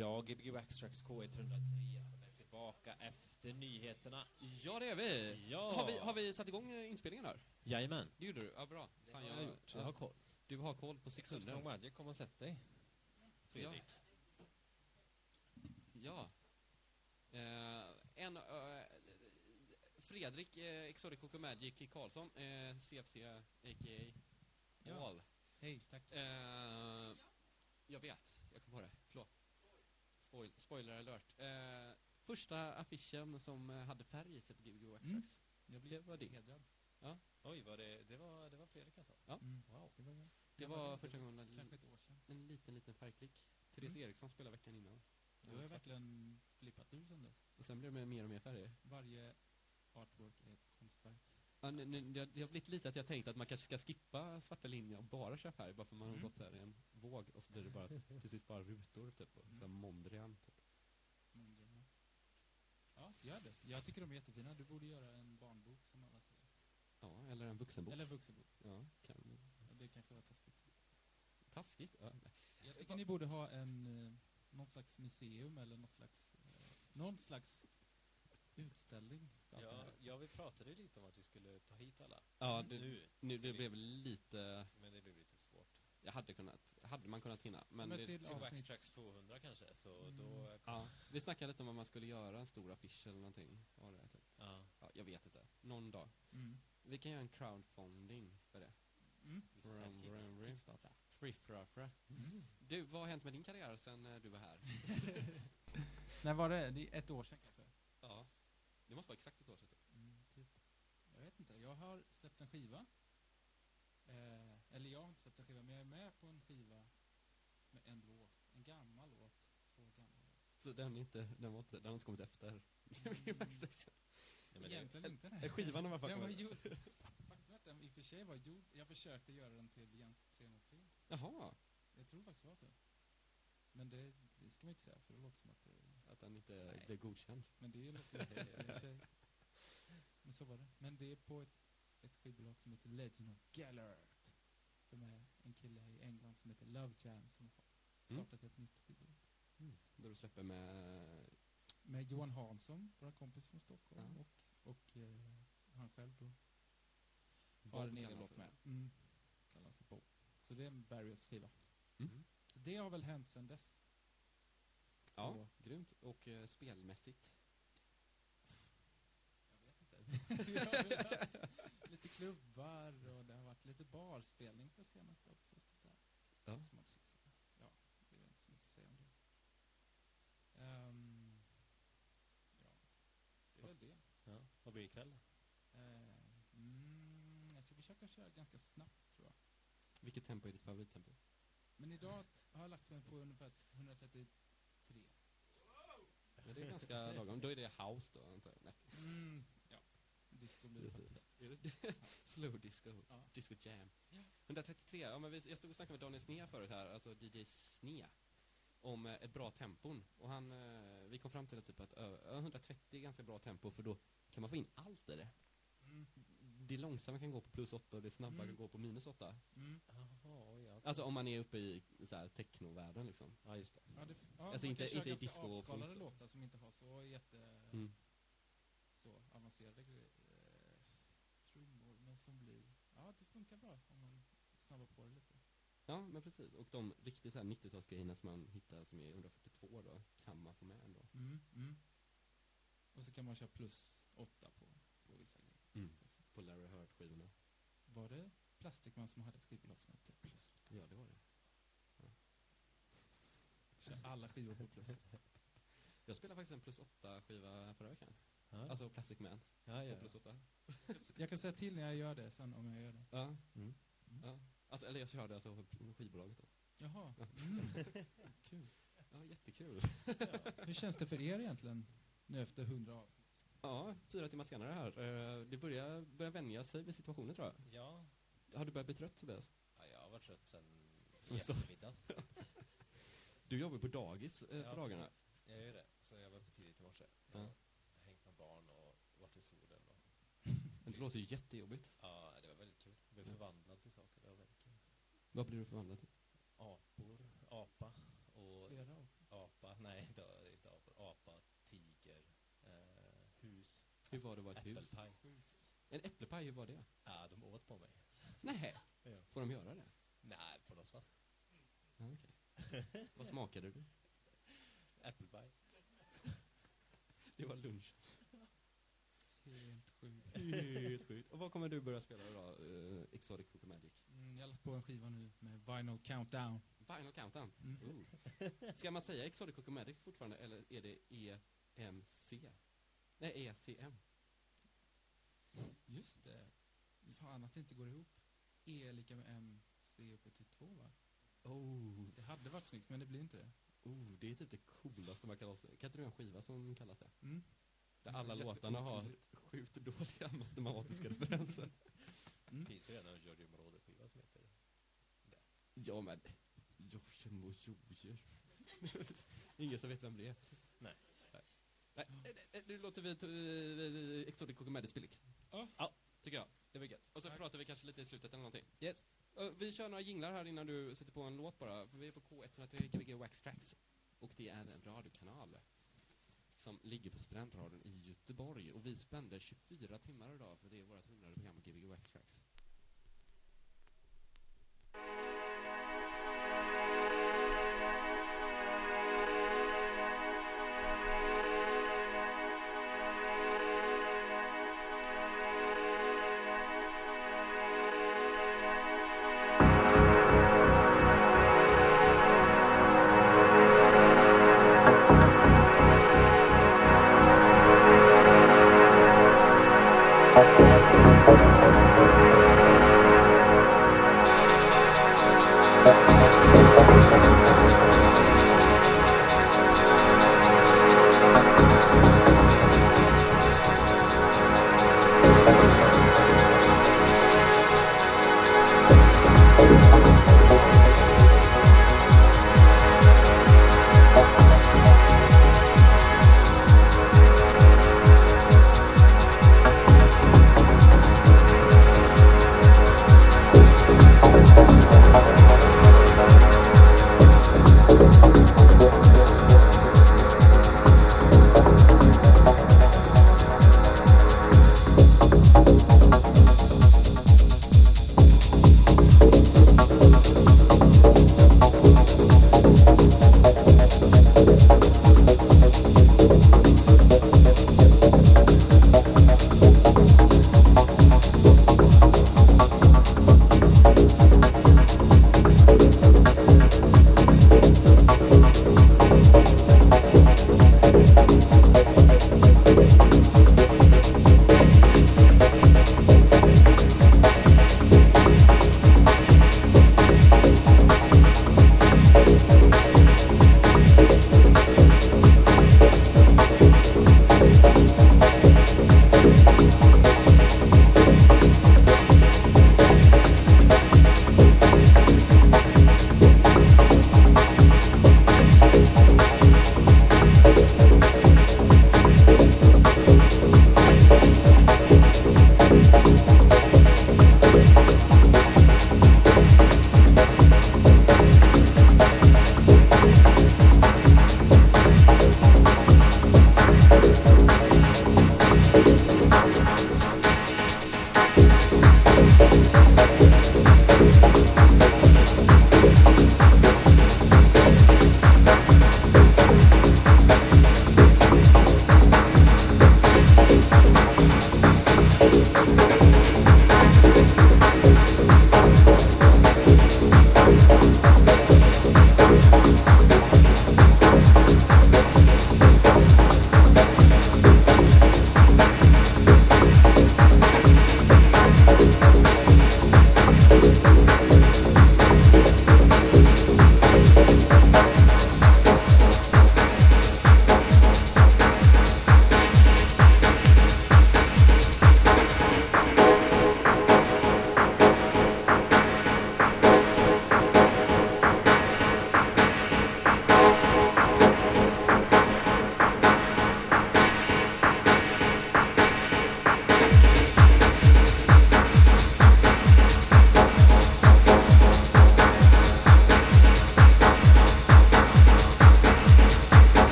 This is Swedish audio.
Ja, Gbg Backstracks K103 som är tillbaka efter nyheterna. Ja, det är vi! Ja. Har vi, har vi satt igång eh, inspelningen här? Jajamän. Det gjorde du? Ja, bra. Fan, jag har gjort. Jag har koll. Du har koll på sekunder. Sekunder. Magic, kom och sätt dig. Fredrik. Ja. Eh, en... eh, Fredrik eh, Exotic Coco Magic Karlsson, eh, CFC, a.k.a. Ja. Wall. Hej, tack. Eh, jag vet, jag kom på det. Förlåt. Spoil, spoiler alert. Eh, första affischen som eh, hade färg i sig på Gbg Waxtrax. Jag Det blev var det. hedrad. Oj, var det, det, var, det var Fredrik alltså? Mm. Wow. Det var, Det Ja, var det- första gången en, kanske ett år sedan. en liten, liten färgklick. Therese Mm. Eriksson spelade veckan innan. Du har verkligen flippat ur sen dess. Och sen blev det mer och mer färger. Varje artwork är ett konstverk. Ja, nu, nu, det, har- det har blivit lite att jag tänkt att man kanske ska skippa svarta linjer och bara köra färg, bara för man har Mm. gått så här i en våg och så blir det bara till sist bara rutor, typ. Och så Mm. Mondrian, typ. Mondrian. Ja, gör det. Jag tycker de är jättefina. Du borde göra en barnbok som alla säger. Ja, eller en vuxenbok. Eller vuxenbok. Ja, kan. Ja, Det kanske var taskigt. Taskigt. Ja. Jag tycker ni borde ha en, eh, någon slags museum eller någon slags, eh, någon slags utställning. Ja, ja, vi pratade ju lite om att vi skulle ta hit alla. Ja, det, Nu. nu, det blev lite... Men det blev lite svårt. Jag hade kunnat, hade man kunnat hinna. Men, Men det, till Till Backstracks 200 kanske, så Mm. då... ja, vi snackade lite om att man skulle göra en stor affisch eller någonting. Var det, typ. Ja, ja, jag vet inte. Någon dag. Mm. Vi kan göra en crowdfunding för det. Mm. Kickstarter. Friffraffra. Mm. Du, vad har hänt med din karriär sen eh, du var här? När var det? Det är ett år sedan kanske? ja, det måste vara exakt ett år sedan. Typ. Mm, typ. Jag vet inte. Jag har släppt en skiva. Eh, eller jag har inte släppt en skiva, men jag är med på en skiva med en låt. En gammal låt. Två gamla låt. Så den, är inte, den, var inte, den har inte kommit efter. Nej, det, Egentligen inte. Nej. Skivan har Den var gjord... Faktum är att den i och för sig var gjord... Jag försökte göra den till Jens 303. Jaha, Jag tror faktiskt det var så. Men det, det ska man inte säga, för det låter som att det... att den inte Nej. blev godkänd. Men det låter ju helt i. Men så var det. Men det är på ett, ett skivbolag som heter Legend of Gellert. Som är en kille i England som heter Love Jam som har startat ett nytt skivbolag. Där du släpper med... Med Johan Hansson, vår kompis från Stockholm. Ja. Och, och eh, han själv då. Har en egen låt med. Mm. Kallar sig Bob. Så det är en Barriers skiva. Mm. Så det har väl hänt sedan dess. Ja, Och- grymt. Och eh, spelmässigt? Jag vet inte. Lite klubbar och det har varit lite barspelning på senaste också. Så där. Ja. Som med. Ja, det är inte så mycket att säga om det. Ehm, ja, det är väl det. ja. Vad blir det ikväll? Uh, mm, jag ska försöka köra ganska snabbt tror jag. Vilket tempo är ditt favorittempo? Men idag har jag lagt mig på ungefär 133. Ja, det är ganska lagom. Då är det house då, antar jag? Nej. Mm, ja, disco blir det faktiskt. Är det Slow disco. Ja. Disco jam. Ja. 133, ja, men vi, jag stod och snackade med Daniel Snea förut här, alltså DJ Snea, om eh, ett bra tempon. Och han, eh, vi kom fram till att, typ att ö, ö, 130 är ganska bra tempo, för då kan man få in allt i det. Mm, Det långsamma kan gå på plus 8 och det snabba Mm. kan gå på minus 8. mm. Alltså om man är uppe i så här, technovärlden liksom. Ja, just det. Ja, det, f- ja, Alltså man inte- kan inte i disco och avskalade låtar som inte har så jätte... Mm. så avancerade eh, trummor, men som blir... Ja, det funkar bra om man snabbar på det lite. Ja, men precis. Och de riktigt så här 90-talsgrejerna som man hittar som är 142 då, kan man få med ändå. Mm, mm. Och så kan man köra plus åtta på, på vissa grejer. Mm. På Larry Heard-skivorna. Var det Plastikman som hade ett skivbolag som hette plus åtta? Ja, det var det. Kör alla skivor på plus åtta. Jag spelade faktiskt en plus 8-skiva förra veckan. Ja, Alltså Plastic Man ja, ja. på plus 8. Jag kan säga till när jag gör det sen om jag gör det. Ja. Mm. ja. Alltså, eller jag körde alltså på skivbolaget då. Jaha, mm. kul. Ja, jättekul. Hur känns det för er egentligen nu efter hundra avsnitt? Ja, fyra timmar senare här. Eh, Det börjar, börjar vänja sig vid situationen tror jag. Ja. Har du börjat bli trött Tobias? Ja, jag har varit trött sen i eftermiddags. du jobbar på dagis eh, ja, på dagarna? Precis. Jag gör det. Så jag var uppe tidigt i morse. Jag har hängt med barn och varit i solen. Och... det låter ju jättejobbigt. Ja, det var väldigt kul. Jag blev förvandlad till saker. Det var väldigt kul. Vad blev du förvandlad till? Apor, apa och... Flera apor? Apa, nej inte, inte apor. Apa, tiger, eh, hus. Hur var det att vara ett hus? En äppelpaj, hur var det? Ja, de åt på mig. Nej, får de göra det? Nej, på låtsas. Ja, okej. Vad smakade du? Äppelpaj. Det var lunch. Helt sjukt. Helt sjukt. Och vad kommer du börja spela då? Uh, Exotic Cookie Magic? Mm, jag har lagt på en skiva nu med Vinyl Countdown. Final Countdown? Mm. Oh. Ska man säga Exotic Cookie Magic fortfarande, eller är det EMC? Nej, ECM. Just det. Fan att det inte går ihop. E är lika med M, C upphöjt till 2 va? Oh, Det hade varit snyggt men det blir inte det. oh, det är typ det coolaste man kan ha. Kan inte du göra en skiva som kallas det? Mm. Där Det är alla låtarna har sjukt dåliga matematiska referenser. Mm. Finns det redan en Giorgio Moroder-skiva som heter Ja, men... Och Jojer. Ingen som vet vem det är. Nej. Nej, Nej, eh, eh, nu låter vi Exotic Cookie Magic spilla. Ja. ja, tycker jag. Det var gött. Och så Tack. pratar vi kanske lite i slutet eller någonting. Yes. Eh, vi kör några jinglar här innan du sätter på en låt bara. För vi är på K103 Gbg Wax Tracks. Och det är en radiokanal som ligger på Studentradion i Göteborg. Och vi spände 24 timmar idag för det är vårt hundrade program Gbg Wax Tracks.